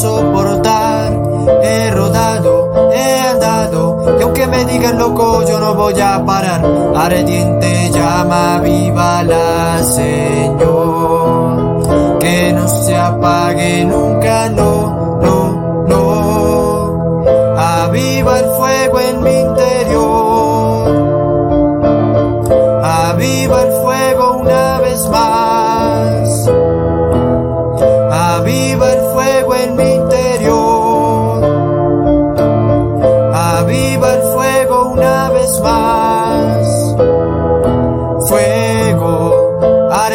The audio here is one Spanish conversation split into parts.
soportar. He rodado, he andado, y aunque me digan loco, yo no voy a parar. Ardiente llama, viva la Señor. Que no se apague nunca, no, no, no. Aviva el fuego en mi interior. Aviva el fuego una vez más.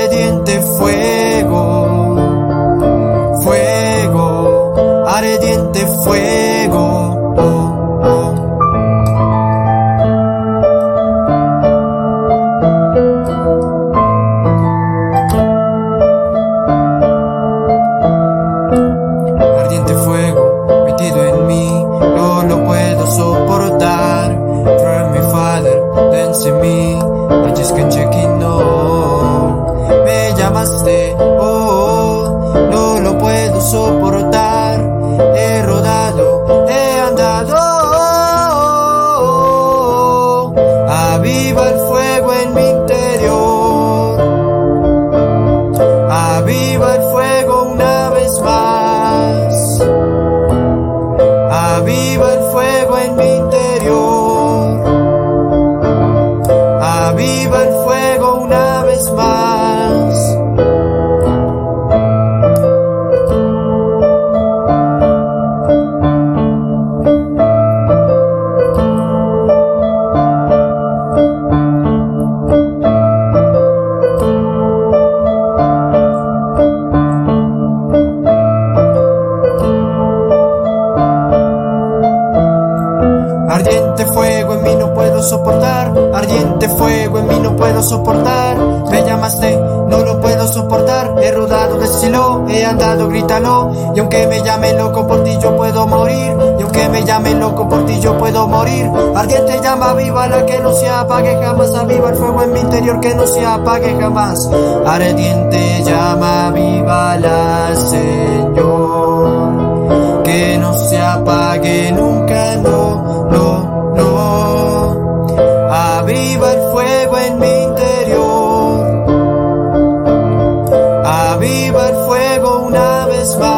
Ardiente fuego. Fuego, ardiente fuego. Llamaste, oh, no lo puedo soportar. Puedo soportar, ardiente fuego en mí no puedo soportar. Me llamaste, no lo puedo soportar. He rodado, decilo, he andado, grítalo. Y aunque me llamen loco por ti, yo puedo morir. Y aunque me llamen loco por ti, yo puedo morir. Ardiente llama viva la que no se apague jamás. Aviva el fuego en mi interior que no se apague jamás. Ardiente llama viva la Señor. Que no se apague una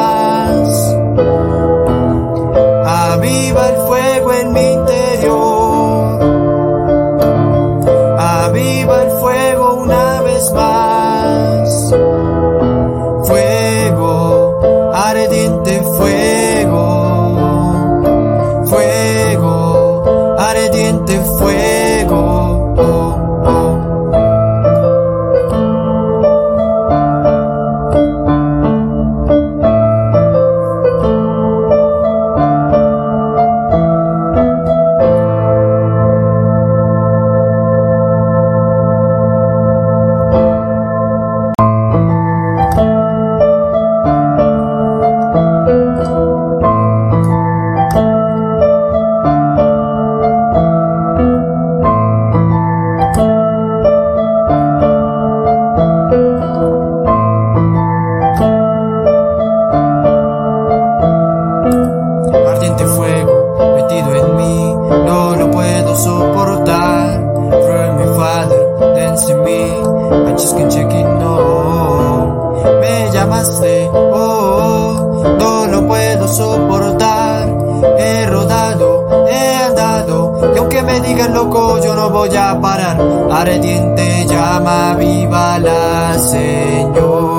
yo no voy a parar. Ardiente llama, viva la Señor.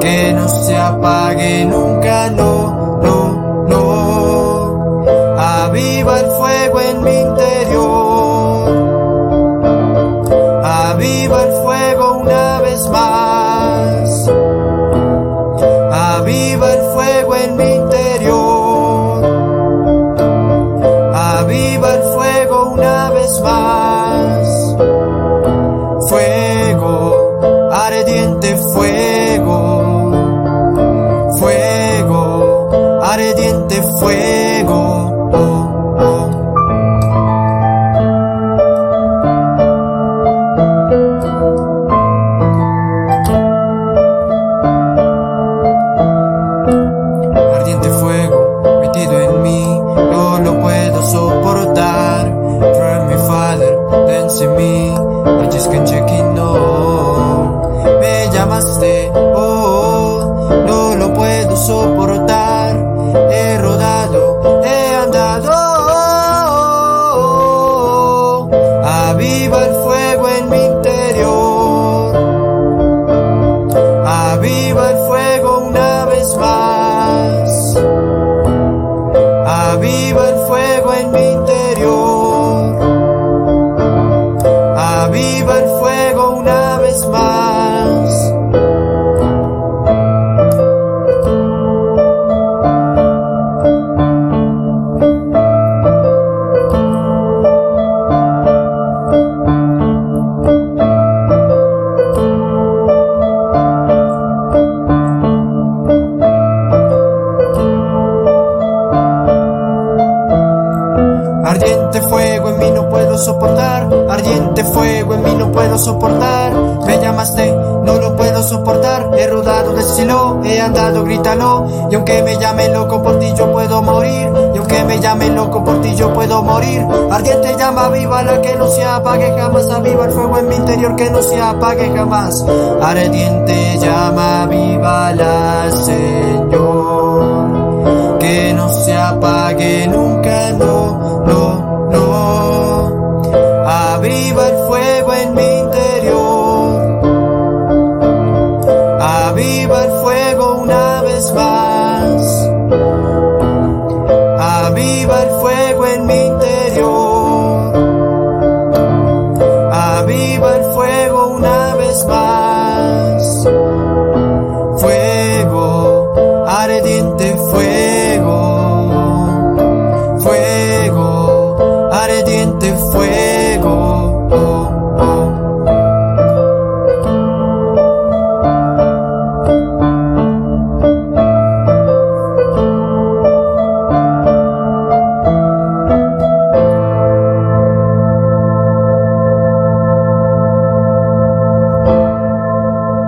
Que no se apague ardiente fuego. Fuego, ardiente fuego. stay. Puedo soportar. Me llamaste, no lo puedo soportar. He rodado de silo, he andado, grítalo. Y aunque me llame loco por ti, yo puedo morir. Y aunque me llame loco por ti, yo puedo morir. Ardiente llama viva la que no se apague jamás. Aviva el fuego en mi interior que no se apague jamás. Ardiente llama viva la Aviva el fuego una vez más.